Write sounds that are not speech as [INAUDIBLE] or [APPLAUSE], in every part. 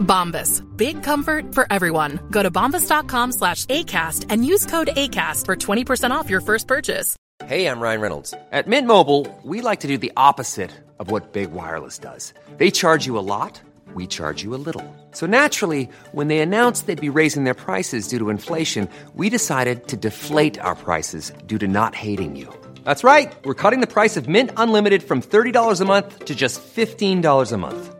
Bombas. Big comfort for everyone. Go to bombas.com slash ACAST and use code ACAST for 20% off your first purchase. Hey, I'm Ryan Reynolds. At Mint Mobile, we like to do the opposite of what Big Wireless does. They charge you a lot, we charge you a little. So naturally, when they announced they'd be raising their prices due to inflation, we decided to deflate our prices due to not hating you. That's right. We're cutting the price of Mint Unlimited from $30 a month to just $15 a month.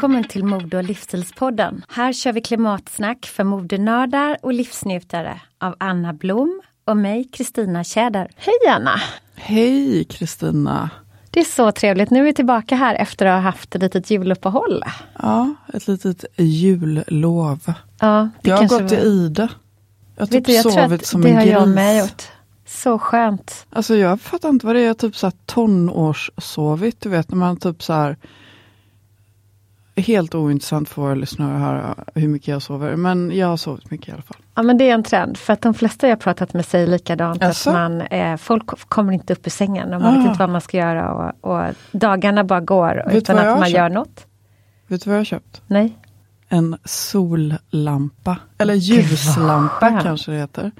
Välkommen till Mode och livsstilspodden. Här kör vi klimatsnack för modenördar och livsnjutare av Anna Blom och mig, Kristina Tjäder. Hej Anna! Hej Kristina! Det är så trevligt. Nu är vi tillbaka här efter att ha haft ett litet juluppehåll. Ja, ett litet jullov. Ja, det jag har gått var- Ida. Jag har typ du, jag sovit som det en har gris. jag med gjort. Så skönt. Alltså jag fattar inte vad det är, jag har typ så här tonårssovit. Du vet när man typ så här Helt ointressant för våra lyssnare att höra hur mycket jag sover. Men jag har sovit mycket i alla fall. Ja men det är en trend, för att de flesta jag pratat med säger likadant. Att man, eh, folk kommer inte upp ur sängen och man Ah. vet inte vad man ska göra. Och, och dagarna bara går du utan att man gör köpt? något. Vet du vad jag har köpt? Nej. En sollampa. Eller Gud, ljuslampa skönt. kanske det heter.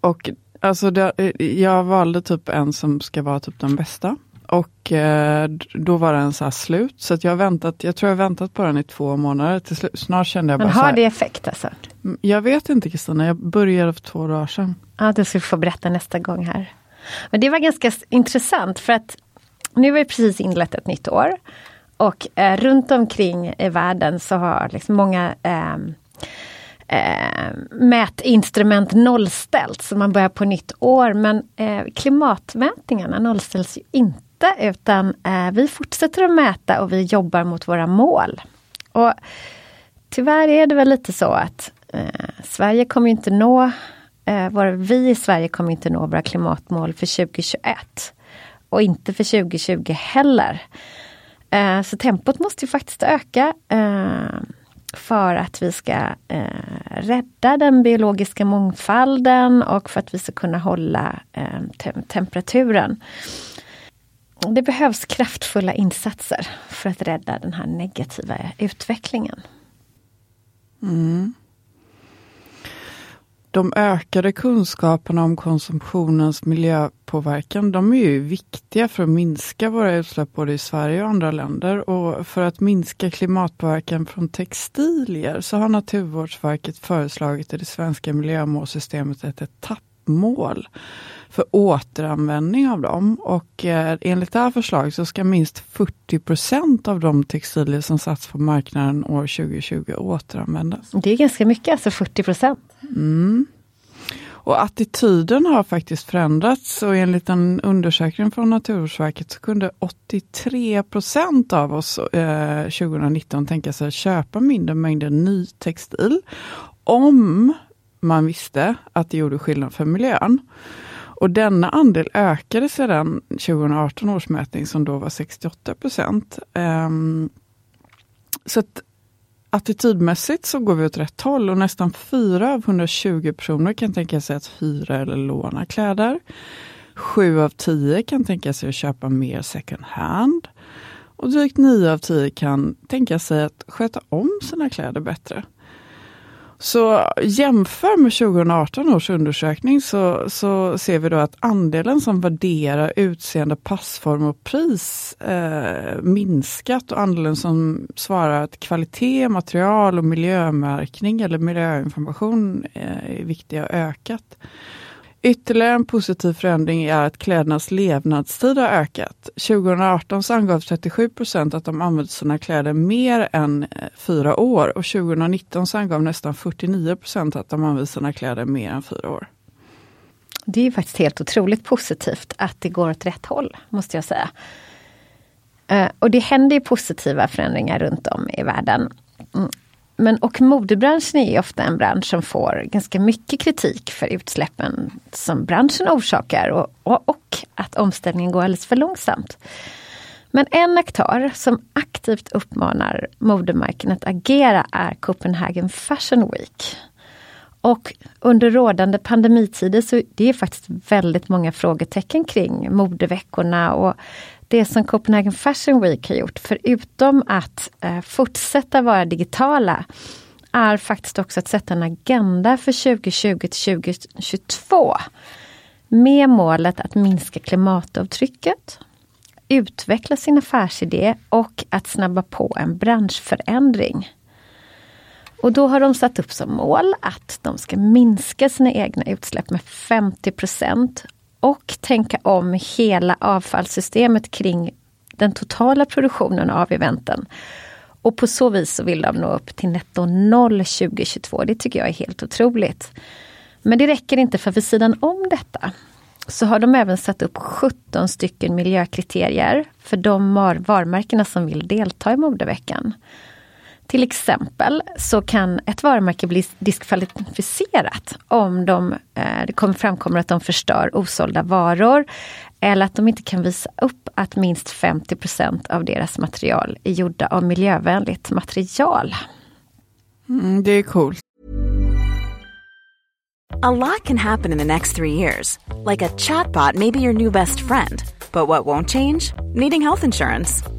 Och alltså det, jag valde typ en som ska vara typ den bästa. Och eh, då var den så här slut. Så jag väntat, jag tror jag har väntat på den i två månader. Till slut, snart kände jag Men bara så har det effekt alltså? "Mm, Jag vet inte Kristina, jag började för två dagar sedan. Ja, det ska få berätta nästa gång här. Men det var ganska intressant för att nu har vi precis inlett ett nytt år. Och eh, runt omkring i världen så har liksom många ehm, eh, mätinstrument nollställts. Så man börjar på nytt år. Men eh, klimatmätningarna nollställs ju inte. Utan eh, vi fortsätter att mäta och vi jobbar mot våra mål. Och tyvärr är det väl lite så att eh, Sverige kommer inte nå eh, våra, vi i Sverige kommer inte nå våra klimatmål för 2021. Och inte för 2020 heller. Eh, så tempot måste ju faktiskt öka. Eh, för att vi ska eh, rädda den biologiska mångfalden och för att vi ska kunna hålla eh, te temperaturen. Det behövs kraftfulla insatser för att rädda den här negativa utvecklingen. Mm. De ökade kunskaperna om konsumtionens miljöpåverkan, de är ju viktiga för att minska våra utsläpp både i Sverige och andra länder. Och för att minska klimatpåverkan från textilier så har Naturvårdsverket föreslagit i det svenska miljömålssystemet ett etapp etappmål för återanvändning av dem. Och eh, enligt det här förslaget så ska minst 40 procent av de textilier som satts på marknaden år 2020 återanvändas. Det är ganska mycket, alltså 40 procent. Och attityden har faktiskt förändrats och enligt en undersökning från Naturvårdsverket så kunde 83 procent av oss eh, 2019 tänka sig att köpa mindre mängder ny textil om man visste att det gjorde skillnad för miljön. Och denna andel ökade sedan 2018 års mätning som då var 68 procent. Um, så att attitydmässigt så går vi åt rätt håll och nästan 4 av 120 personer kan tänka sig att hyra eller låna kläder. 7 av 10 kan tänka sig att köpa mer second hand. Och drygt 9 av 10 kan tänka sig att sköta om sina kläder bättre. Så jämför med 2018 års undersökning så, så ser vi då att andelen som värderar utseende, passform och pris eh, minskat och andelen som svarar att kvalitet, material och miljömärkning eller miljöinformation eh, är viktiga har ökat. Ytterligare en positiv förändring är att klädernas levnadstid har ökat. 2018 så angav 37 procent att de använde sina kläder mer än eh, fyra år och 2019 så angav nästan 49 procent att de använde sina kläder mer än fyra år. Det är faktiskt helt otroligt positivt att det går åt rätt håll, måste jag säga. Eh, och det händer positiva förändringar runt om i världen. Mm, men och modebranschen är ofta en bransch som får ganska mycket kritik för utsläppen som branschen orsakar och, och, och att omställningen går alldeles för långsamt. Men en aktör som aktivt uppmanar modemärken att agera är Copenhagen Fashion Week. Och under rådande pandemitider så det är faktiskt väldigt många frågetecken kring modeveckorna och det som Copenhagen Fashion Week har gjort, förutom att eh, fortsätta vara digitala, är faktiskt också att sätta en agenda för 2020 till 2022. Med målet att minska klimatavtrycket, utveckla sin affärsidé och att snabba på en branschförändring. Och då har de satt upp som mål att de ska minska sina egna utsläpp med 50 och tänka om hela avfallssystemet kring den totala produktionen av eventen. Och på så vis så vill de nå upp till netto noll 2022. Det tycker jag är helt otroligt. Men det räcker inte för vid sidan om detta så har de även satt upp 17 stycken miljökriterier för de varumärkena som vill delta i modeveckan. Till exempel så kan ett varumärke bli diskvalificerat om de, eh, det kommer framkommer att de förstör osålda varor eller att de inte kan visa upp att minst 50% av deras material är gjorda av miljövänligt material. Mm, det är coolt. A lot can happen in the next three years. Like a chatbot may be your new best friend. But what won't change? Needing health insurance.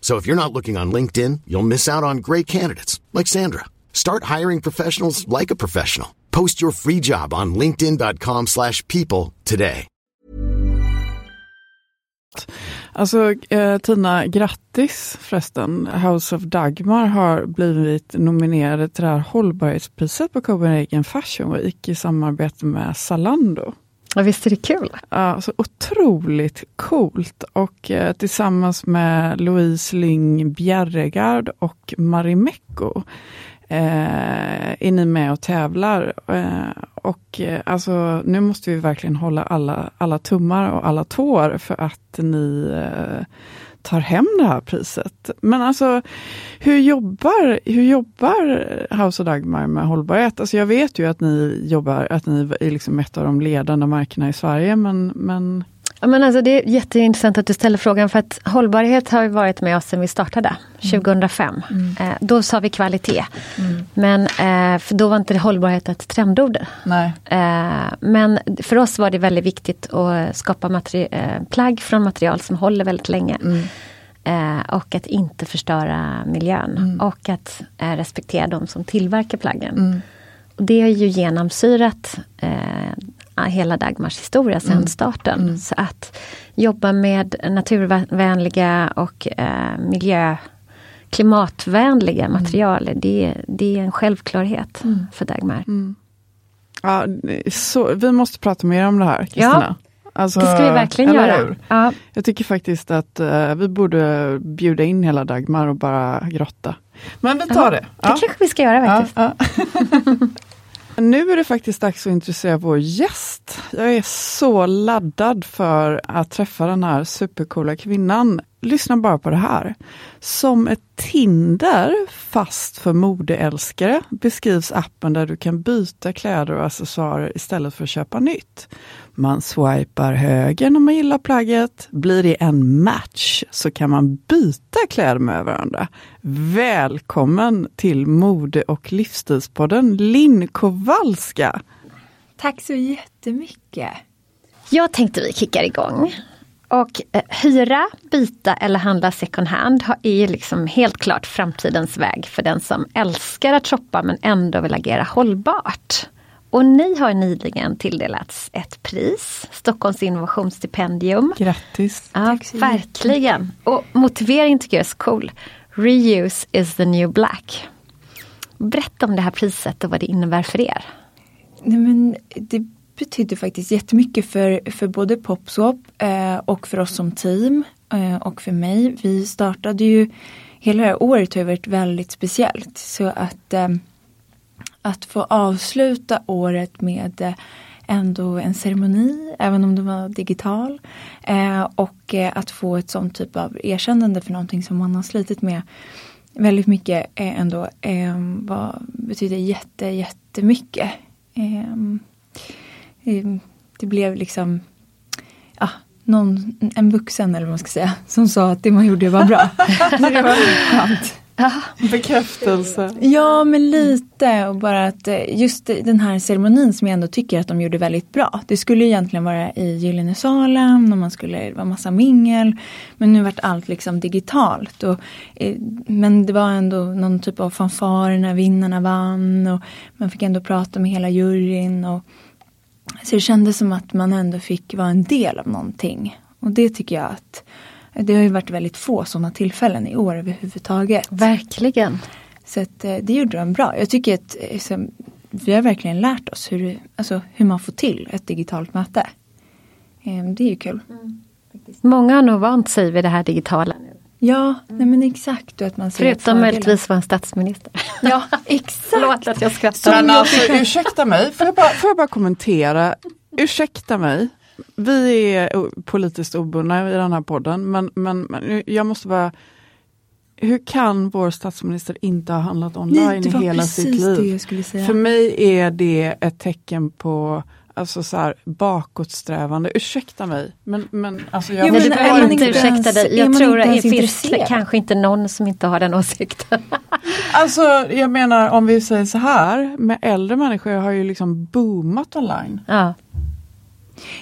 So if you're not looking on LinkedIn, you'll miss out on great candidates like Sandra. Start hiring professionals like a professional. Post your free job on linkedin.com/people slash people today. Alltså eh, Tina, grattis förresten. House of Dagmar har blivit nominerade till det här hållbarhetspriset på Copenhagen Fashion Week i samarbete med Zalando. Ja, visst är det kul? Ja, så otroligt coolt och eh, tillsammans med Louise Lyng Bjerregard och Marimekko eh, är ni med och tävlar. Eh, och eh, alltså, nu måste vi verkligen hålla alla, alla tummar och alla tår för att ni eh, tar hem det här priset. Men alltså, hur jobbar, hur jobbar House of Dagmar med hållbarhet? Alltså jag vet ju att ni jobbar, att ni är liksom ett av de ledande märkena i Sverige, men, men Ja, men alltså, det är jätteintressant att du ställer frågan för att hållbarhet har varit med oss sedan vi startade 2005. Mm. Eh, då sa vi kvalitet. Men eh, för då var inte hållbarhet ett trendord. Eh, men för oss var det väldigt viktigt att skapa materi- eh, plagg från material som håller väldigt länge. Eh, och att inte förstöra miljön. Och att eh, respektera de som tillverkar plaggen. Och det har ju genomsyrat hela Dagmars historia sedan starten. Så att jobba med naturvänliga och eh, miljö klimatvänliga material, det, det är en självklarhet för Dagmar. Ja, så, vi måste prata mer om det här, Kristina. Alltså, det ska vi verkligen göra. Ja. Jag tycker faktiskt att eh, vi borde bjuda in hela Dagmar och bara grotta. Men vi tar Ja, det. Det kanske vi ska göra faktiskt. Ja, ja. [LAUGHS] [LAUGHS] nu är det faktiskt dags att intressera vår gäst. Jag är så laddad för att träffa den här supercoola kvinnan. Lyssna bara på det här. Som ett Tinder fast för modeälskare beskrivs appen där du kan byta kläder och accessoarer istället för att köpa nytt. Man swipar höger när man gillar plagget. Blir det en match så kan man byta kläder med varandra. Välkommen till mode och livsstilspodden Linn Kowalska. Tack så jättemycket. Jag tänkte vi kickar igång. Och eh, hyra, byta eller handla second hand har- är ju liksom helt klart framtidens väg för den som älskar att shoppa men ändå vill agera hållbart. Och ni har nyligen tilldelats ett pris, Stockholms innovationsstipendium. Grattis! Ja, verkligen. Och motiveringen tycker jag är så cool. Reuse is the new black. Berätta om det här priset och vad det innebär för er. Nej, men det betydde faktiskt jättemycket för, för både Popswap eh, och för oss som team eh, och för mig. Vi startade ju, hela det här året har varit väldigt speciellt. Så att, eh, att få avsluta året med eh, ändå en ceremoni, även om den var digital. Eh, och eh, att få ett sånt typ av erkännande för någonting som man har slitit med väldigt mycket eh, ändå eh, var, betyder jätte, jättemycket. Eh, det blev liksom ja, någon, en vuxen eller vad man ska säga som sa att det man gjorde var bra. [LAUGHS] Så det var skönt. Bekräftelse. Ja men lite och bara att eh, just den här ceremonin som jag ändå tycker att de gjorde väldigt bra. Det skulle egentligen vara i Gyllene salen och man skulle, det var massa mingel. Men nu vart allt liksom digitalt. Och, eh, men det var ändå någon typ av fanfar när vinnarna vann och man fick ändå prata med hela juryn. Och, så det kändes som att man ändå fick vara en del av någonting. Och det tycker jag att det har ju varit väldigt få sådana tillfällen i år överhuvudtaget. Verkligen. Så att, eh, det gjorde de bra. Jag tycker att så, vi har verkligen lärt oss hur, alltså, hur man får till ett digitalt möte. Eh, Det är ju kul. Många har nog vant sig vid det här digitala. Ja, nej men exakt. Och att man ser Förutom möjligtvis vara en statsminister. [LAUGHS] Ja, exakt. Förlåt att jag skrattar. Men alltså ursäkta mig, får jag, bara, får jag bara kommentera? Ursäkta mig, vi är politiskt obundna i den här podden, men, men, men jag måste bara hur kan vår statsminister inte ha handlat online Nej, det i var hela sitt liv? det jag skulle säga. För mig är det ett tecken på alltså så här, bakåtsträvande. Ursäkta mig. Men, men, alltså jag jo, men du behöver inte ursäkta dig. Jag tror att det finns kanske inte någon som inte har den åsikten. [LAUGHS] alltså jag menar om vi säger så här, med äldre människor har ju liksom boomat online. Ja.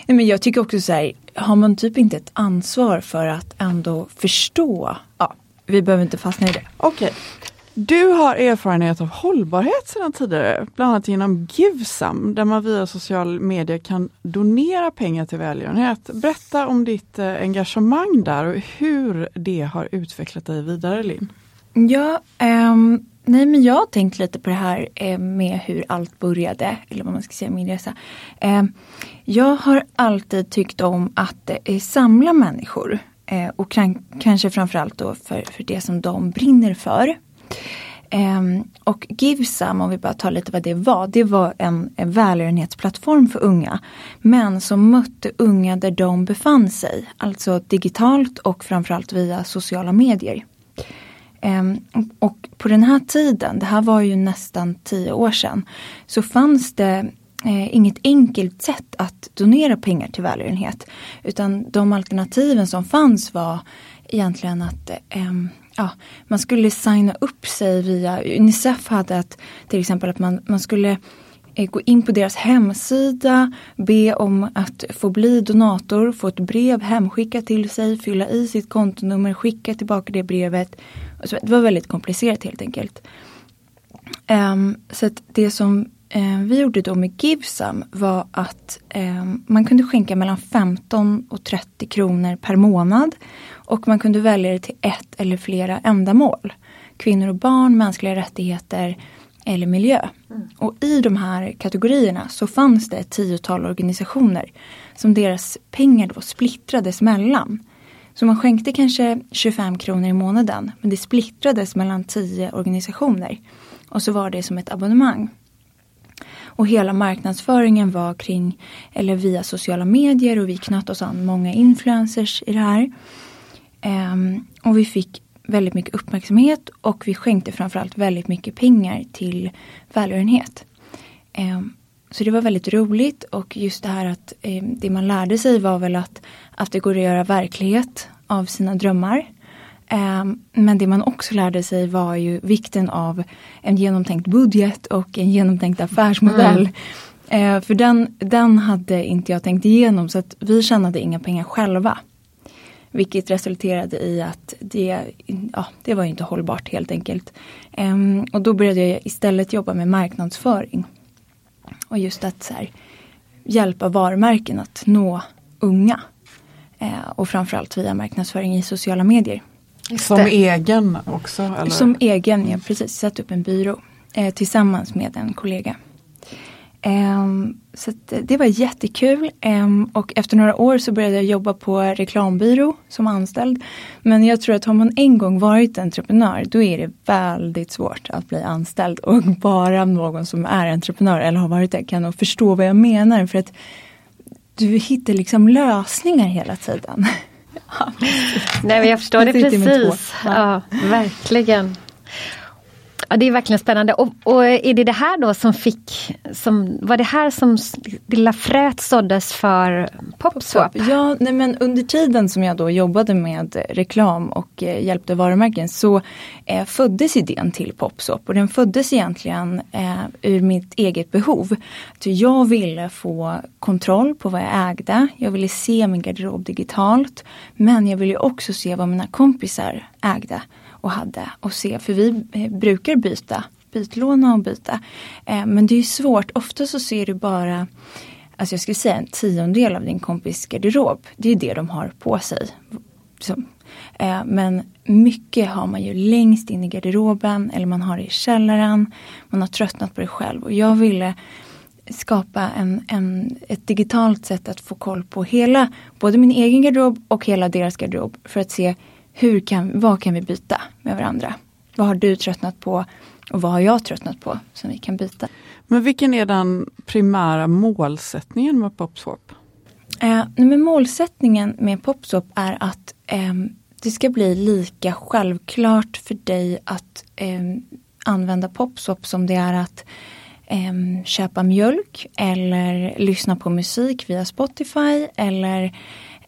Nej, men jag tycker också så här, har man typ inte ett ansvar för att ändå förstå, ja, vi behöver inte fastna i det. Okej. Du har erfarenhet av hållbarhet sedan tidigare, bland annat genom Givesam där man via social media kan donera pengar till välgörenhet. Berätta om ditt eh, engagemang där och hur det har utvecklat dig vidare Linn. Ja, um, nej men jag har tänkt lite på det här eh, med hur allt började, eller vad man ska säga, min resa. Eh, jag har alltid tyckt om att eh, samla människor eh, och kan, kanske framförallt då för, för det som de brinner för. Ehm, och Givesam, om vi bara tar lite vad det var, det var en, en välgörenhetsplattform för unga. Men som mötte unga där de befann sig, alltså digitalt och framförallt via sociala medier. Ehm, och på den här tiden, det här var ju nästan tio år sedan, så fanns det eh, inget enkelt sätt att donera pengar till välgörenhet. Utan de alternativen som fanns var egentligen att eh, ja, man skulle signa upp sig via Unicef hade ett, till exempel att man, man skulle eh, gå in på deras hemsida, be om att få bli donator, få ett brev hemskickat till sig, fylla i sitt kontonummer, skicka tillbaka det brevet. Alltså, det var väldigt komplicerat helt enkelt. Um, så att det som eh, vi gjorde då med Givesam var att eh, man kunde skänka mellan 15 och 30 kronor per månad. Och man kunde välja det till ett eller flera ändamål. Kvinnor och barn, mänskliga rättigheter eller miljö. Mm. Och i de här kategorierna så fanns det ett tiotal organisationer som deras pengar då splittrades mellan. Så man skänkte kanske 25 kronor i månaden men det splittrades mellan 10 organisationer. Och så var det som ett abonnemang. Och hela marknadsföringen var kring, eller via sociala medier och vi knöt oss an många influencers i det här. Um, och vi fick väldigt mycket uppmärksamhet och vi skänkte framförallt väldigt mycket pengar till välgörenhet. Um, så det var väldigt roligt och just det här att um, det man lärde sig var väl att, att det går att göra verklighet av sina drömmar. Men det man också lärde sig var ju vikten av en genomtänkt budget och en genomtänkt affärsmodell. Mm. För den, den hade inte jag tänkt igenom så att vi tjänade inga pengar själva. Vilket resulterade i att det, ja, det var inte hållbart helt enkelt. Um, och då började jag istället jobba med marknadsföring. Och just att så här, hjälpa varumärken att nå unga. Och framförallt via marknadsföring i sociala medier. Som egen också? Eller? Som egen, ja precis. Satt upp en byrå eh, tillsammans med en kollega. Um, så det var jättekul um, och efter några år så började jag jobba på reklambyrå som anställd. Men jag tror att har man en gång varit entreprenör då är det väldigt svårt att bli anställd och [LAUGHS] bara någon som är entreprenör eller har varit det kan nog förstå vad jag menar för att du hittar liksom lösningar hela tiden. [LAUGHS] Nej men jag förstår det precis. Ja, verkligen. Ja, det är verkligen spännande. Och, och, är det det här då som fick, som, var det här som lilla fröet såddes för Popswap? Ja, nej men under tiden som jag då jobbade med reklam och eh, hjälpte varumärken så eh, föddes idén till Popswap och den föddes egentligen eh, ur mitt eget behov. Att jag ville få kontroll på vad jag ägde. Jag ville se min garderob digitalt. Men jag ville också se vad mina kompisar ägde och hade och se, för vi eh, brukar byta, bytlåna och byta. Eh, men det är svårt, ofta så ser du bara Alltså jag skulle säga en tiondel av din kompis garderob. Det är det de har på sig. Eh, men mycket har man ju längst in i garderoben eller man har det i källaren. Man har tröttnat på det själv och jag ville skapa en, en, ett digitalt sätt att få koll på hela, både min egen garderob och hela deras garderob för att se hur kan, vad kan vi byta med varandra? Vad har du tröttnat på och vad har jag tröttnat på som vi kan byta? Men vilken är den primära målsättningen med Popswap? Eh, men målsättningen med Popswap är att eh, det ska bli lika självklart för dig att eh, använda Popswap som det är att em, köpa mjölk eller lyssna på musik via Spotify eller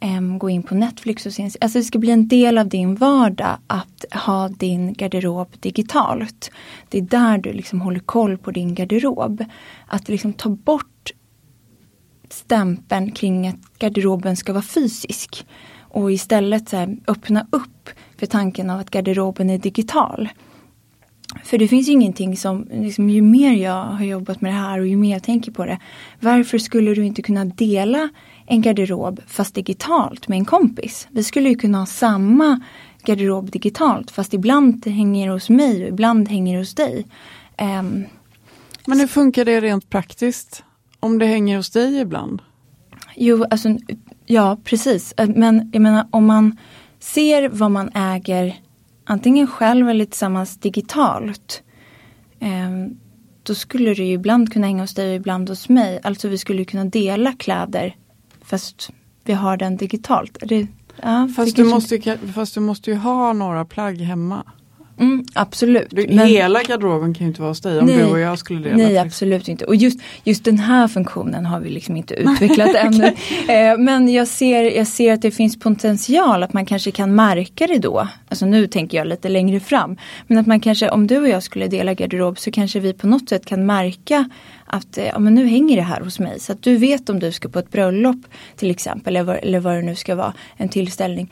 äm, gå in på Netflix och se en Alltså det ska bli en del av din vardag att ha din garderob digitalt. Det är där du liksom håller koll på din garderob. Att liksom ta bort stämpeln kring att garderoben ska vara fysisk. Och istället så här, öppna upp för tanken av att garderoben är digital. För det finns ju ingenting som, liksom, ju mer jag har jobbat med det här och ju mer jag tänker på det. Varför skulle du inte kunna dela en garderob fast digitalt med en kompis? Vi skulle ju kunna ha samma garderob digitalt fast ibland hänger det hos mig och ibland hänger det hos dig. Ehm, Men hur funkar det rent praktiskt? Om det hänger hos dig ibland? Jo, alltså ja precis. Eh, Men jag menar om man ser vad man äger antingen själv eller tillsammans digitalt. Eh, då skulle det ju ibland kunna hänga hos dig och ibland hos mig. Alltså vi skulle kunna dela kläder fast vi har den digitalt. Det, ja, Fast du, måste, fast du måste ju ha några plagg hemma. Mm, absolut. Du, Men- Hela garderoben kan ju inte vara hos dig om Nej. du och jag skulle dela. Nej till absolut inte. Och just, just den här funktionen har vi liksom inte [LAUGHS] utvecklat ännu. Eh, men jag ser, jag ser att det finns potential att man kanske kan märka det då. Alltså nu tänker jag lite längre fram. Men att man kanske, om du och jag skulle dela garderob så kanske vi på något sätt kan märka att eh, ja, men nu hänger det här hos mig. Så att du vet om du ska på ett bröllop till exempel. Eller vad, eller vad det nu ska vara. En tillställning.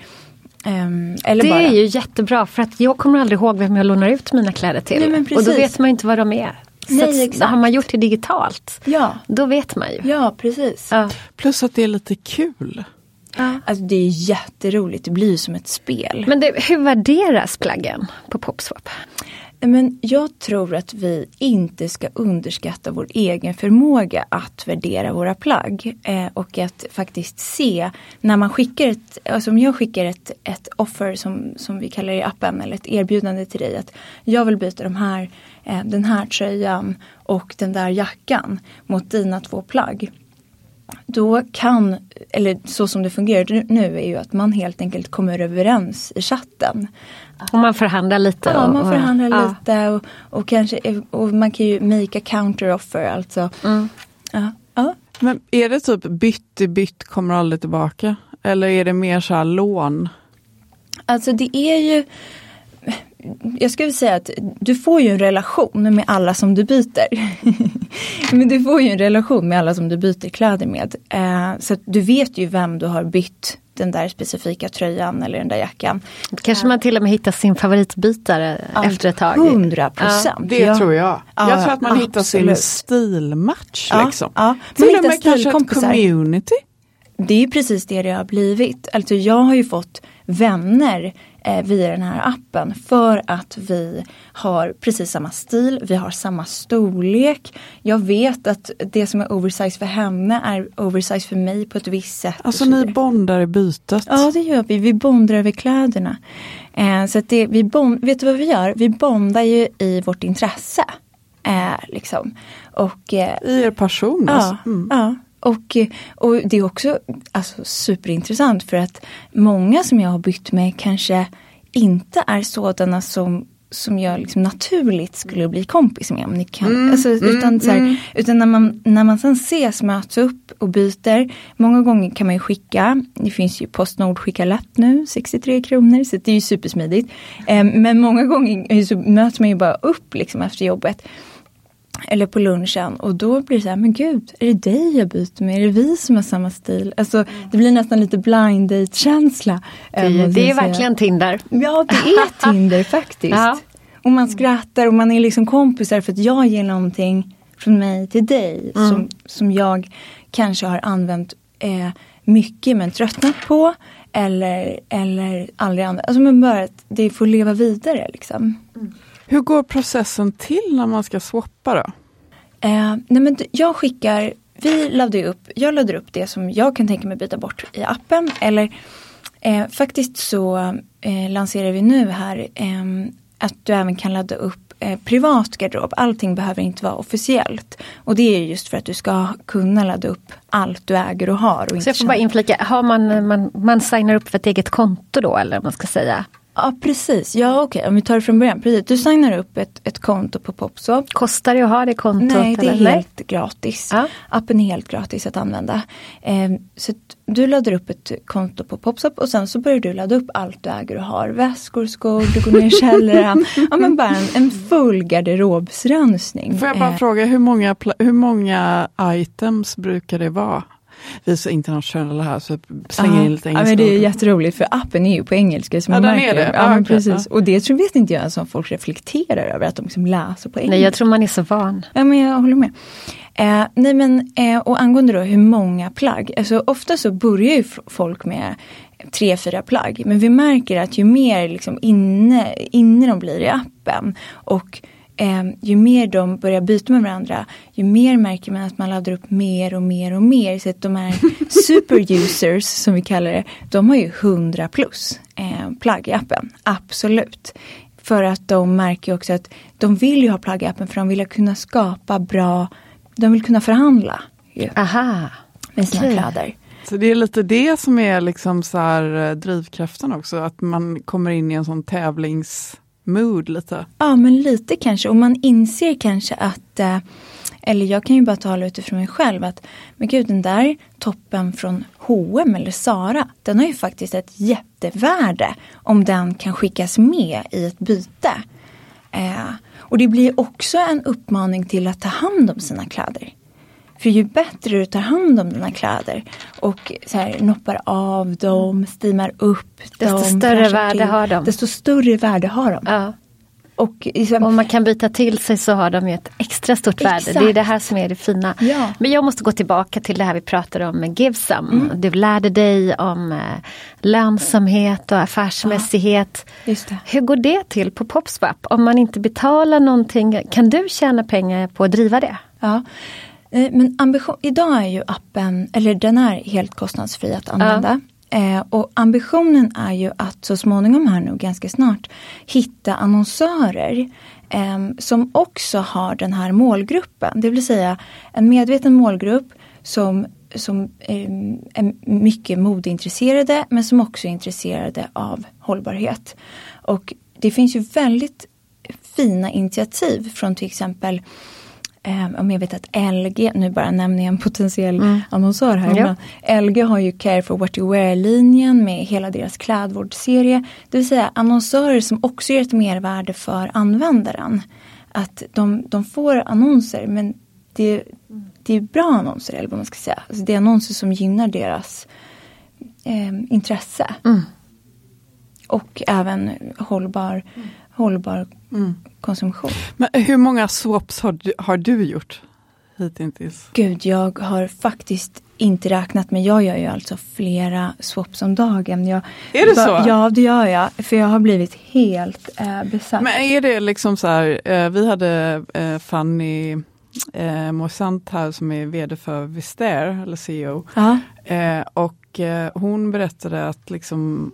Eller det bara. är ju jättebra för att jag kommer aldrig ihåg vem jag lånar ut mina kläder till. Nej, men och då vet man inte vad de är. Så Nej, att, exakt. har man gjort det digitalt, Ja. då vet man ju. Ja, precis. Plus att det är lite kul. Alltså det är jätteroligt, det blir ju som ett spel. Men det, hur värderas plaggen på Popswap? Men jag tror att vi inte ska underskatta vår egen förmåga att värdera våra plagg. Eh, och att faktiskt se när man skickar ett, alltså om jag skickar ett, ett offer som, som vi kallar det i appen eller ett erbjudande till dig att jag vill byta de här, eh, den här tröjan och den där jackan mot dina två plagg. Då kan, eller så som det fungerar nu är ju att man helt enkelt kommer överens i chatten. Och man förhandlar lite. Ja, och, man och- förhandlar ja. lite och, och kanske och man kan ju make a counter offer alltså. Ja, ja. Men är det typ bytt i bytt kommer aldrig tillbaka? Eller är det mer så här lån? Alltså det är ju jag skulle säga att du får ju en relation med alla som du byter. [LAUGHS] Men du får ju en relation med alla som du byter kläder med. Eh, så att du vet ju vem du har bytt den där specifika tröjan eller den där jackan. Kanske man till och med hittar sin favoritbytare efter ett tag. 100 procent. Det tror jag. jag tror att man hittar sin absolut. stilmatch. Ja, liksom. ja. Man Till och med kanske ett community. Det är precis det det har blivit. Alltså jag har ju fått vänner eh, via den här appen för att vi har precis samma stil, vi har samma storlek. Jag vet att det som är oversize för henne är oversize för mig på ett visst sätt. Alltså så ni bondar i bytet. Ja det gör vi, vi bondar över kläderna. Eh, så det, vi bond, vet du vad vi gör? Vi bondar ju i vårt intresse. Eh, liksom. och, eh, I er passion Ja, alltså. Mm. ja. Och, och det är också alltså, superintressant för att många som jag har bytt med kanske inte är sådana som som jag liksom naturligt skulle bli kompis med. Om ni kan. Mm, alltså, mm, utan så här, mm. utan när, man, när man sen ses, möts upp och byter. Många gånger kan man ju skicka, det finns ju Postnord skickar lätt nu, 63 kronor, så det är ju supersmidigt. Eh, men många gånger så möts man ju bara upp liksom efter jobbet eller på lunchen och då blir det så här, men gud, är det dig jag byter med? Är det vi som har samma stil? Alltså det blir nästan lite blind date känsla. Det, är- det är verkligen Tinder. Ja, det är [LAUGHS] Tinder faktiskt. Ja. Och man skrattar och man är liksom kompisar för att jag ger någonting från mig till dig Mm. som, som jag kanske har använt eh, mycket men tröttnat på. Eller, eller aldrig använt. Alltså men bara att det får leva vidare liksom. Hur går processen till när man ska swappa då? Eh, nej men jag skickar, vi laddar upp, jag laddar upp det som jag kan tänka mig byta bort i appen. Eller eh, faktiskt så eh, lanserar vi nu här ehm, att du även kan ladda upp eh, privat garderob. Allting behöver inte vara officiellt. Och det är just för att du ska kunna ladda upp allt du äger och har. Och Så jag får bara inflika, har man, man, man signar upp för ett eget konto då eller man ska säga? Ja precis, ja okej okay. om vi tar det från början. Precis. Du signar upp ett, ett konto på Popswap. Kostar det att ha det kontot? Nej det är eller? helt gratis. Ja. Appen är helt gratis att använda. Eh, så du laddar upp ett konto på Popswap och sen så börjar du ladda upp allt du äger och har. Väskor, skor, du går ner i [LAUGHS] källaren. ja men bara en, en full garderobsrensning. Får jag bara eh. fråga hur många, hur många items brukar det vara? Vi är så internationella här så slänger in lite engelska ja, men Det är jätteroligt för appen är ju på engelska. Som ja, man den är det. Ja, men precis. Och det tror vet inte jag ens om folk reflekterar över att de liksom läser på engelska. Nej, jag tror man är så van. Ja, men jag håller med. Eh, nej men, eh, och angående då hur många plagg, alltså ofta så börjar ju folk med tre, fyra plagg. Men vi märker att ju mer liksom inne, inne de blir i appen och eh, ju mer de börjar byta med varandra, ju mer märker man att man laddar upp mer och mer och mer. Så att de här [LAUGHS] super-users som vi kallar det, de har ju 100 plus eh, plagg i appen. Absolut. För att de märker också att de vill ju ha plagg i appen för de vill kunna skapa bra, de vill kunna förhandla. Ju, Aha. Med sina okay. kläder. Så det är lite det som är liksom så här eh, drivkraften också, att man kommer in i en sån tävlings mood lite. Ja men lite kanske och man inser kanske att eh, eller jag kan ju bara tala utifrån mig själv att men gud den där toppen från H&M eller Sara den har ju faktiskt ett jättevärde om den kan skickas med i ett byte. Eh, och det blir också en uppmaning till att ta hand om sina kläder. För ju bättre du tar hand om dina kläder och så här, noppar av dem, steamar upp desto dem. Större värde till, har de. Desto större värde har de. Ja. Och liksom, om man kan byta till sig så har de ju ett extra stort exakt. värde. Det är det här som är det fina. Ja. Men jag måste gå tillbaka till det här vi pratade om med Givesome. Mm. Du lärde dig om eh, lönsamhet och affärsmässighet. Ja, Hur går det till på Popswap? Om man inte betalar någonting, kan du tjäna pengar på att driva det? Ja. Eh, men ambition, idag är ju appen, eller den är helt kostnadsfri att använda. Ja. Eh, och ambitionen är ju att så småningom här nu ganska snart hitta annonsörer eh, som också har den här målgruppen. Det vill säga en medveten målgrupp som, som eh, är mycket modeintresserade men som också är intresserade av hållbarhet. Och det finns ju väldigt fina initiativ från till exempel eh, om jag vet att LG, nu bara nämner jag en potentiell mm. annonsör här. Ja. Men LG har ju Care for what you wear-linjen med hela deras klädvårdsserie. Det vill säga annonsörer som också ger ett mervärde för användaren. Att de, de får annonser men det, det är bra annonser eller vad man ska säga. Alltså det är annonser som gynnar deras eh, intresse. Mm. Och även hållbar, mm. hållbar mm konsumtion. Men hur många swaps har du, har du gjort hittills? Gud, jag har faktiskt inte räknat men jag gör ju alltså flera swaps om dagen. Jag, är det så? Ja det gör jag, för jag har blivit helt eh, besatt. Men är det liksom så här, eh, vi hade eh, Fanny eh, Morsant här som är VD för Vister, eller CEO. Eh, och eh, hon berättade att liksom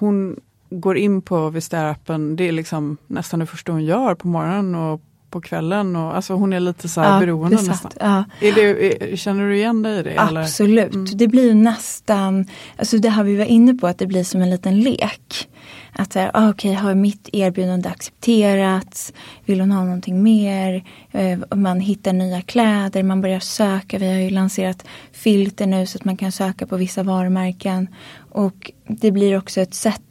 hon går in på Vister-appen, det är liksom nästan det första hon gör på morgonen och på kvällen. Och, alltså hon är lite så här ja, beroende besatt, nästan. Ja. Är det, är, känner du igen dig i det? Absolut, mm. det blir nästan, alltså det här vi var inne på att det blir som en liten lek. Att så ah, okej, okay, har mitt erbjudande accepterats? Vill hon ha någonting mer? Eh, man hittar nya kläder, man börjar söka. Vi har ju lanserat filter nu så att man kan söka på vissa varumärken. Och det blir också ett sätt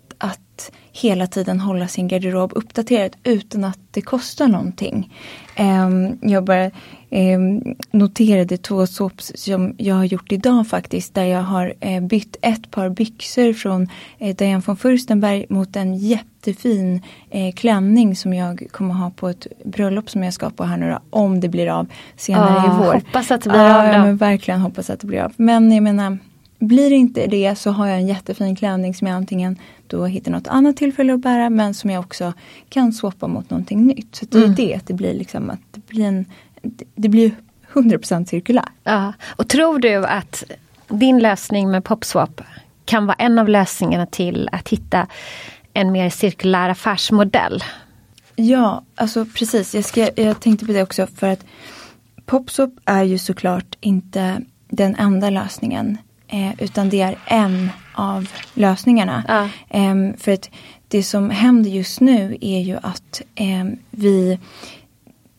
hela tiden hålla sin garderob uppdaterad utan att det kostar någonting. Um, jag bara um, noterade två såps som jag har gjort idag faktiskt där jag har uh, bytt ett par byxor från uh, Diane von Furstenberg mot en jättefin uh, klänning som jag kommer ha på ett bröllop som jag ska på här nu då, om det blir av senare oh, i vår. Hoppas att det blir av. Ja, men verkligen hoppas att det blir av. Men jag menar blir det inte det så har jag en jättefin klänning som jag antingen då hittar något annat tillfälle att bära men som jag också kan swappa mot någonting nytt. Så det är mm. det, att det blir liksom att det blir en det blir 100% cirkulär. Ja. Och tror du att din lösning med PopSwap kan vara en av lösningarna till att hitta en mer cirkulär affärsmodell? Ja, alltså precis. Jag, ska, jag tänkte på det också för att PopSwap är ju såklart inte den enda lösningen. Eh, utan det är en av lösningarna. Ja. Eh, för att det som händer just nu är ju att eh, vi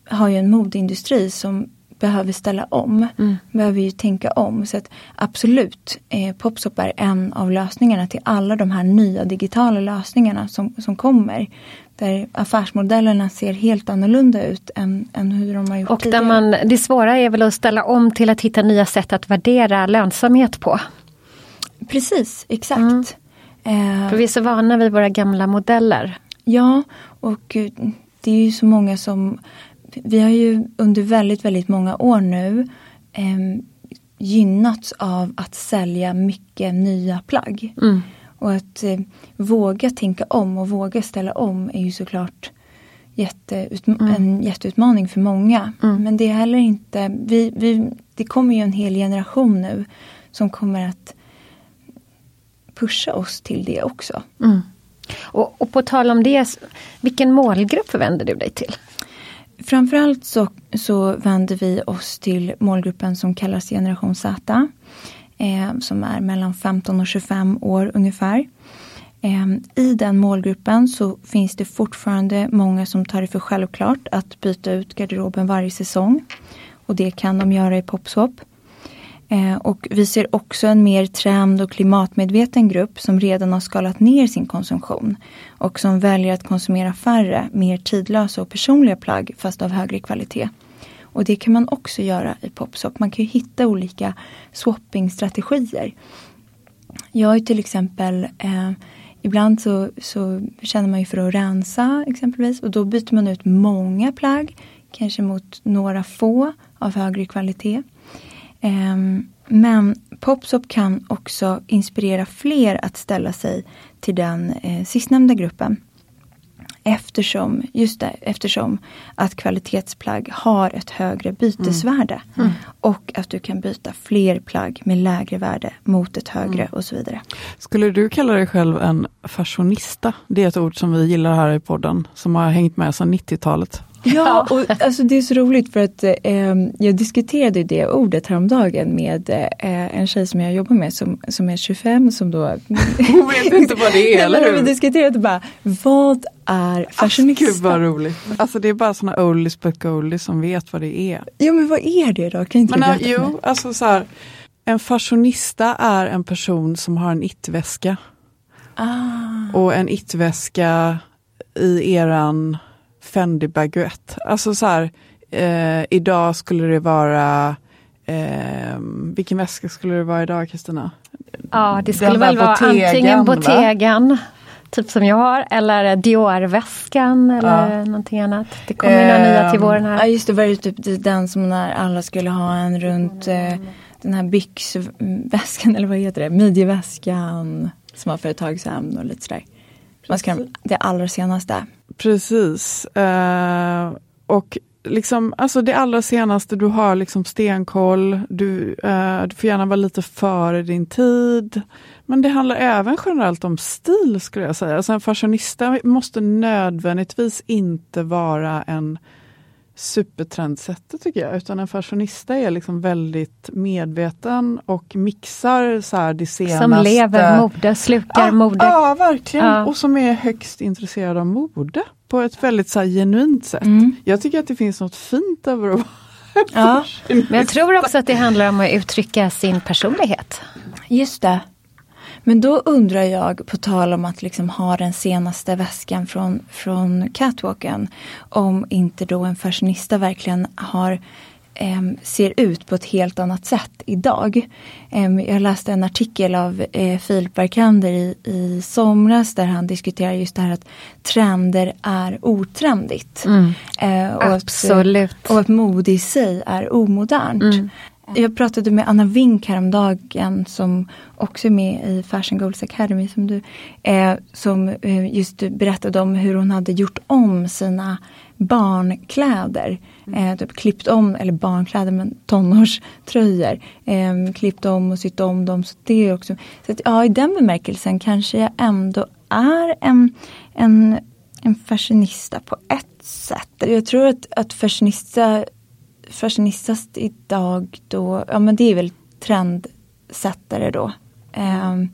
har ju en modeindustri som behöver ställa om. Mm. Behöver ju tänka om. Så att absolut, eh, Popsop är en av lösningarna till alla de här nya digitala lösningarna som, som kommer. Där affärsmodellerna ser helt annorlunda ut än, än hur de har gjort Och tidigare. man, det svåra är väl att ställa om till att hitta nya sätt att värdera lönsamhet på. Precis, exakt. Mm. För vi är så vana vid våra gamla modeller. Ja, och eh, det är ju så många som vi har ju under väldigt, väldigt många år nu eh, gynnats av att sälja mycket nya plagg. Mm. Och att eh, våga tänka om och våga ställa om är ju såklart jätteutma mm. en jätteutmaning för många. Mm. Men det är heller inte, vi, vi, det kommer ju en hel generation nu som kommer att pusha oss till det också. Mm. Och, och på tal om det, vilken målgrupp vänder du dig till? Framförallt så, så vänder vi oss till målgruppen som kallas generation Z. Eh, som är mellan 15 och 25 år ungefär. Eh, I den målgruppen så finns det fortfarande många som tar det för självklart att byta ut garderoben varje säsong. Och det kan de göra i Popswap. Eh, och vi ser också en mer trend och klimatmedveten grupp som redan har skalat ner sin konsumtion. Och som väljer att konsumera färre, mer tidlösa och personliga plagg fast av högre kvalitet. Och det kan man också göra i Popsop. Man kan ju hitta olika swappingstrategier. Jag är till exempel eh, Ibland så, så känner man ju för att rensa exempelvis och då byter man ut många plagg. Kanske mot några få av högre kvalitet. Um, men Popsop kan också inspirera fler att ställa sig till den eh, sistnämnda gruppen. Eftersom, just det, eftersom att kvalitetsplagg har ett högre bytesvärde. Mm. Mm. Och att du kan byta fler plagg med lägre värde mot ett högre och så vidare. Skulle du kalla dig själv en fashionista? Det är ett ord som vi gillar här i podden, som har hängt med sedan 90-talet. [LAUGHS] Ja, och alltså det är så roligt för att eh, jag diskuterade det ordet häromdagen med eh, en tjej som jag jobbar med som, som är 25 som då... [LAUGHS] Hon vet inte vad det är, [LAUGHS] eller hur? Vi diskuterade bara, vad är fashionista? Gud vad roligt. Alltså det är bara såna oldies but goldies som vet vad det är. Ja men vad är det då? Kan inte men, du Jo, alltså så här, en fashionista är en person som har en it-väska. Ah. Och en it-väska i eran Fendi baguette. Alltså så här, eh, idag skulle det vara eh, vilken väska skulle det vara idag Kristina? Ja det skulle väl vara Bottegen, antingen Bottegen, typ som jag har, eller Dior-väskan eller ja. någonting annat. Det kommer eh, några nya till våren här. Ja just det, var ju typ den som när alla skulle ha en runt eh, den här byxväskan [LAUGHS] eller vad heter det, midjeväskan som var för ett tag sedan och lite sådär. Man ska, det allra senaste. Precis. Uh, och liksom, alltså det allra senaste, du har liksom stenkoll, du, uh, du får gärna vara lite före din tid. Men det handlar även generellt om stil skulle jag säga. Alltså en fashionista måste nödvändigtvis inte vara en supertrendsetter tycker jag, utan en fashionista är liksom väldigt medveten och mixar så här det senaste. Som lever mode, slukar ja, mode. Ja, verkligen. Ja. Och som är högst intresserad av mode på ett väldigt så här, genuint sätt. Mm. Jag tycker att det finns något fint över att vara Ja, men jag tror också att det handlar om att uttrycka sin personlighet. Just det. Men då undrar jag, på tal om att liksom ha den senaste väskan från, från catwalken, om inte då en fashionista verkligen har eh, ser ut på ett helt annat sätt idag. Eh, jag läste en artikel av eh, Filip Barkander i, i somras där han diskuterar just det här att trender är otrendigt. Mm. Eh, och Absolut. Att, och att mode i sig är omodernt. Mm. Jag pratade med Anna Wink häromdagen som också är med i Fashion Goals Academy som du eh, som eh, just berättade om hur hon hade gjort om sina barnkläder. Eh, typ klippt om, eller barnkläder men tonårströjor. Eh, klippt om och sytt om dem. Så det är också, så att, ja, i den bemärkelsen kanske jag ändå är en, en, en fashionista på ett sätt. Jag tror att, att fashionista fashionistas idag då, ja men det är väl trendsättare då. Um,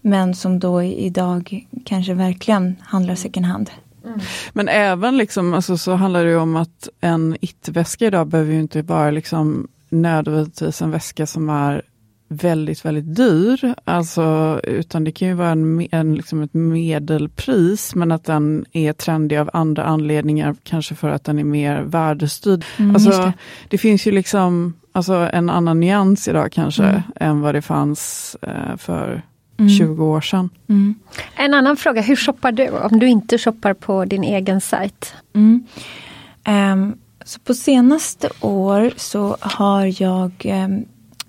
Men som då idag kanske verkligen handlar second hand. Mm. Men även liksom, alltså, så handlar det om att en it-väska idag behöver ju inte vara liksom nödvändigtvis en väska som är väldigt, väldigt dyr. Alltså, utan det kan ju vara en, en, liksom ett medelpris, men att den är trendig av andra anledningar, kanske för att den är mer värdestyrd. Mm, alltså, det. det. finns ju liksom alltså, en annan nyans idag kanske, mm. än vad det fanns eh, för mm. 20 år sedan. Mm. En annan fråga, hur shoppar du om du inte shoppar på din egen sajt? Um, så på senaste år så har jag um,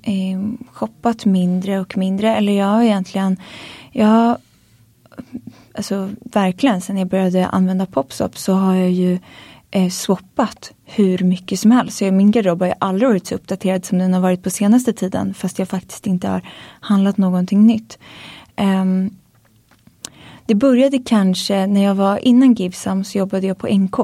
eh, shoppat mindre och mindre. Eller jag har egentligen, jag har, alltså verkligen sen jag började använda Popsop så har jag ju eh, swappat hur mycket som helst. Så min garderob har aldrig varit så uppdaterad som den har varit på senaste tiden fast jag faktiskt inte har handlat någonting nytt. Um, det började kanske när jag var innan Givsam. så jobbade jag på NK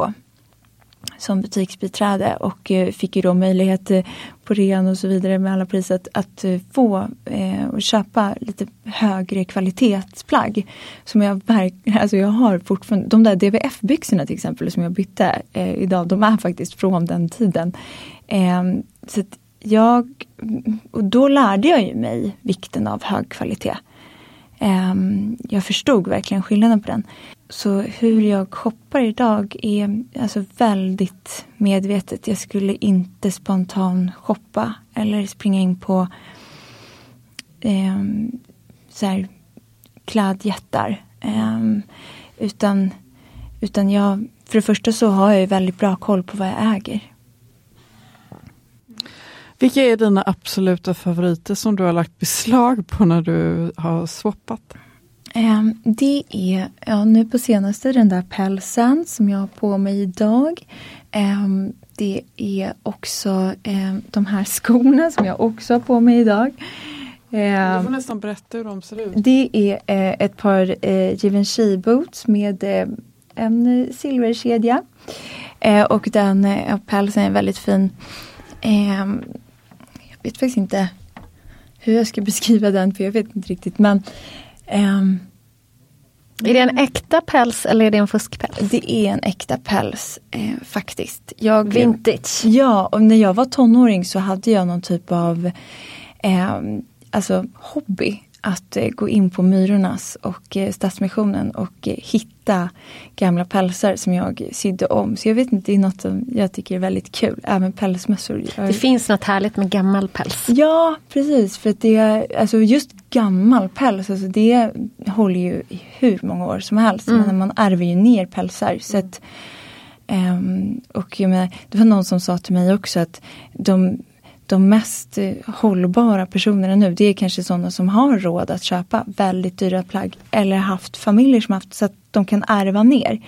som butiksbiträde och eh, fick ju då möjlighet eh, på rean och så vidare med alla priser att, att eh, få eh, och köpa lite högre kvalitetsplagg. Som jag verkligen, [LAUGHS] alltså jag har fortfarande, de där DVF-byxorna till exempel som jag bytte eh, idag, de är faktiskt från den tiden. Eh, så jag, och då lärde jag ju mig vikten av hög kvalitet. Ehm, jag förstod verkligen skillnaden på den. Så hur jag shoppar idag är alltså väldigt medvetet. Jag skulle inte spontan shoppa eller springa in på eh, så här, klädjättar. Eh, utan, utan jag, för det första så har jag väldigt bra koll på vad jag äger. Vilka är dina absoluta favoriter som du har lagt beslag på när du har swappat? Ehm, det är ja, nu på senaste den där pälsen som jag har på mig idag. Ehm, det är också ehm, de här skorna som jag också har på mig idag. Du får nästan berätta hur de ser ut. Det är eh, ett par eh, Givenchy boots med eh, en silverkedja. och den pälsen är väldigt fin. jag vet faktiskt inte hur jag ska [LAUGHS] beskriva den för jag vet inte riktigt men Um, är det en äkta päls eller är det en fuskpäls? Det är en äkta päls eh, faktiskt. Jag, Vintage? Ja, och när jag var tonåring så hade jag någon typ av eh, alltså hobby att eh, gå in på Myrornas och eh, Stadsmissionen och eh, hitta gamla pälsar som jag sydde om. Så jag vet inte, det är något som jag tycker är väldigt kul. Även pälsmössor. Det finns något härligt med gammal päls. Ja, precis. För att det är, alltså just gammal päls, alltså det håller ju i hur många år som helst. Mm. Men man ärver ju ner pälsar. Så att, um, och jag menar, det var någon som sa till mig också att de de mest hållbara personerna nu, det är kanske sådana som har råd att köpa väldigt dyra plagg eller haft familjer som haft så att de kan ärva ner.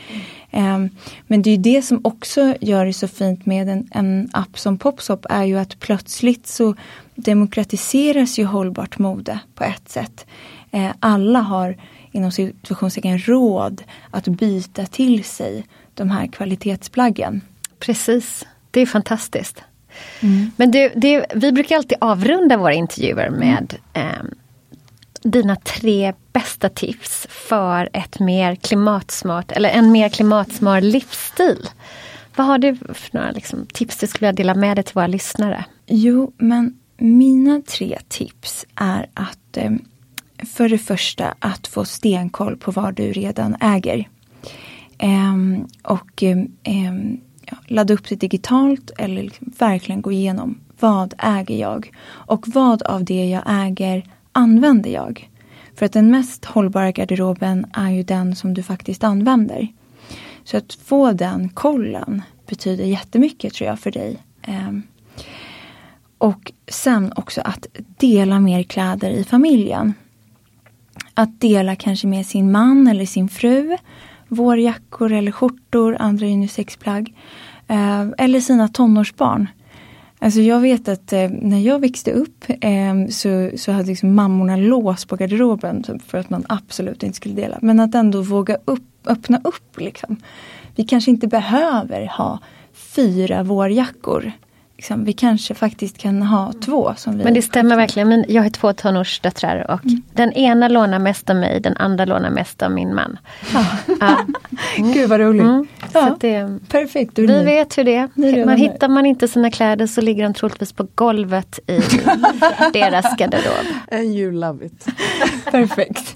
Mm. Men det är det som också gör det så fint med en, en app som Popsop är ju att plötsligt så demokratiseras ju hållbart mode på ett sätt. Ehm, alla har inom situationstecken råd att byta till sig de här kvalitetsplaggen. Precis, det är fantastiskt. Mm. Men du, det, vi brukar alltid avrunda våra intervjuer med eh, dina tre bästa tips för ett mer klimatsmart eller en mer klimatsmart livsstil. Vad har du för några liksom, tips du skulle vilja dela med dig till våra lyssnare? Jo, men mina tre tips är att eh, för det första att få stenkoll på vad du redan äger. Eh, och eh, ja, ladda upp det digitalt eller liksom verkligen gå igenom vad äger jag och vad av det jag äger använder jag. För att den mest hållbara garderoben är ju den som du faktiskt använder. Så att få den kollen betyder jättemycket tror jag för dig. Ehm, och sen också att dela mer kläder i familjen. Att dela kanske med sin man eller sin fru vårjackor eller skjortor, andra unisexplagg. Eh, eller sina tonårsbarn. Alltså jag vet att eh, när jag växte upp eh, så, så hade liksom mammorna lås på garderoben för att man absolut inte skulle dela. Men att ändå våga upp, öppna upp liksom. Vi kanske inte behöver ha fyra vårjackor liksom, vi kanske faktiskt kan ha två. Som vi Men det stämmer verkligen. Men jag har två tonårsdöttrar och Mm. den ena lånar mest av mig, den andra lånar mest av min man. Ja. [LAUGHS] Gud vad roligt. Mm. Ja, det, Perfekt. Är vi ni- vet hur det är. Man hittar man inte sina kläder så ligger de troligtvis på golvet i [LAUGHS] deras garderob. And you love it. Perfekt.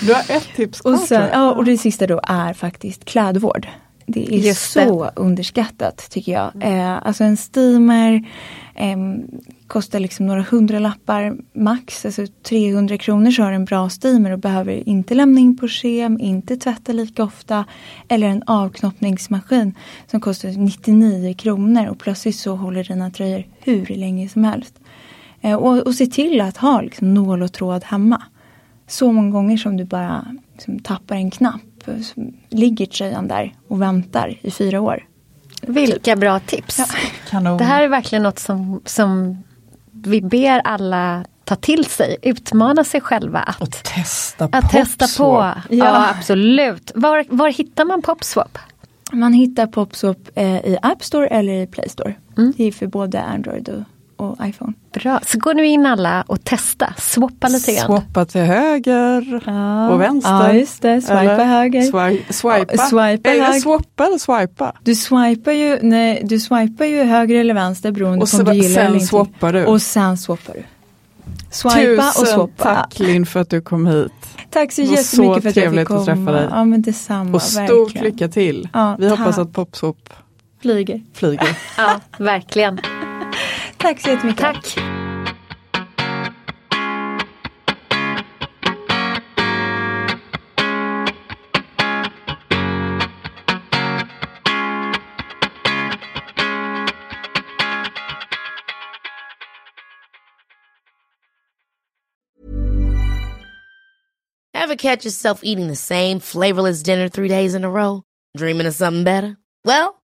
Du har ett tips kvar Och, sen, ja, och det sista då är faktiskt klädvård. Det är Just så underskattat tycker jag. Eh, alltså en steamer ehm, kostar liksom några hundralappar max. Alltså 300 kronor så har du en bra steamer och behöver inte lämna in på kem, inte tvätta lika ofta. Eller en avknoppningsmaskin som kostar 99 kronor och plötsligt så håller dina tröjor hur länge som helst. Eh, och, och se till att ha liksom, nål och tråd hemma. Så många gånger som du bara liksom, tappar en knapp ligger tröjan där och väntar i fyra år. Vilka bra tips! Kanon. Det här är verkligen något som, som vi ber alla ta till sig, utmana sig själva att, Testa att testa på. Ja, Ja. absolut. Var, var hittar man Popswap? Man hittar Popswap eh, i App Store eller i Play Store. Mm. Det är för både Android och, och iPhone. Bra, så gå nu in alla och testa, swappa lite grann. Swappa till höger och vänster. Ja, just det. Swipa Eller höger. Swi swipa. Ja, swipa är det swappa eller swipa? Du swipar ju, nej, du swipar ju höger eller vänster beroende Och på om du gillar sen eller inte. Och sen swappar du. Swipa och Tusen swappa. tack Linn för att du kom hit. Tack så jättemycket så för att jag fick trevligt komma. att träffa dig. Ja men detsamma. Och stort verkligen. lycka till. Ja, Vi hoppas tack. att Popswap Flyger. flyger. [LAUGHS] Ja, verkligen. Tack så jättemycket. Tack. Ever catch yourself eating the same flavorless dinner three days in a row? Dreaming of something better? Well,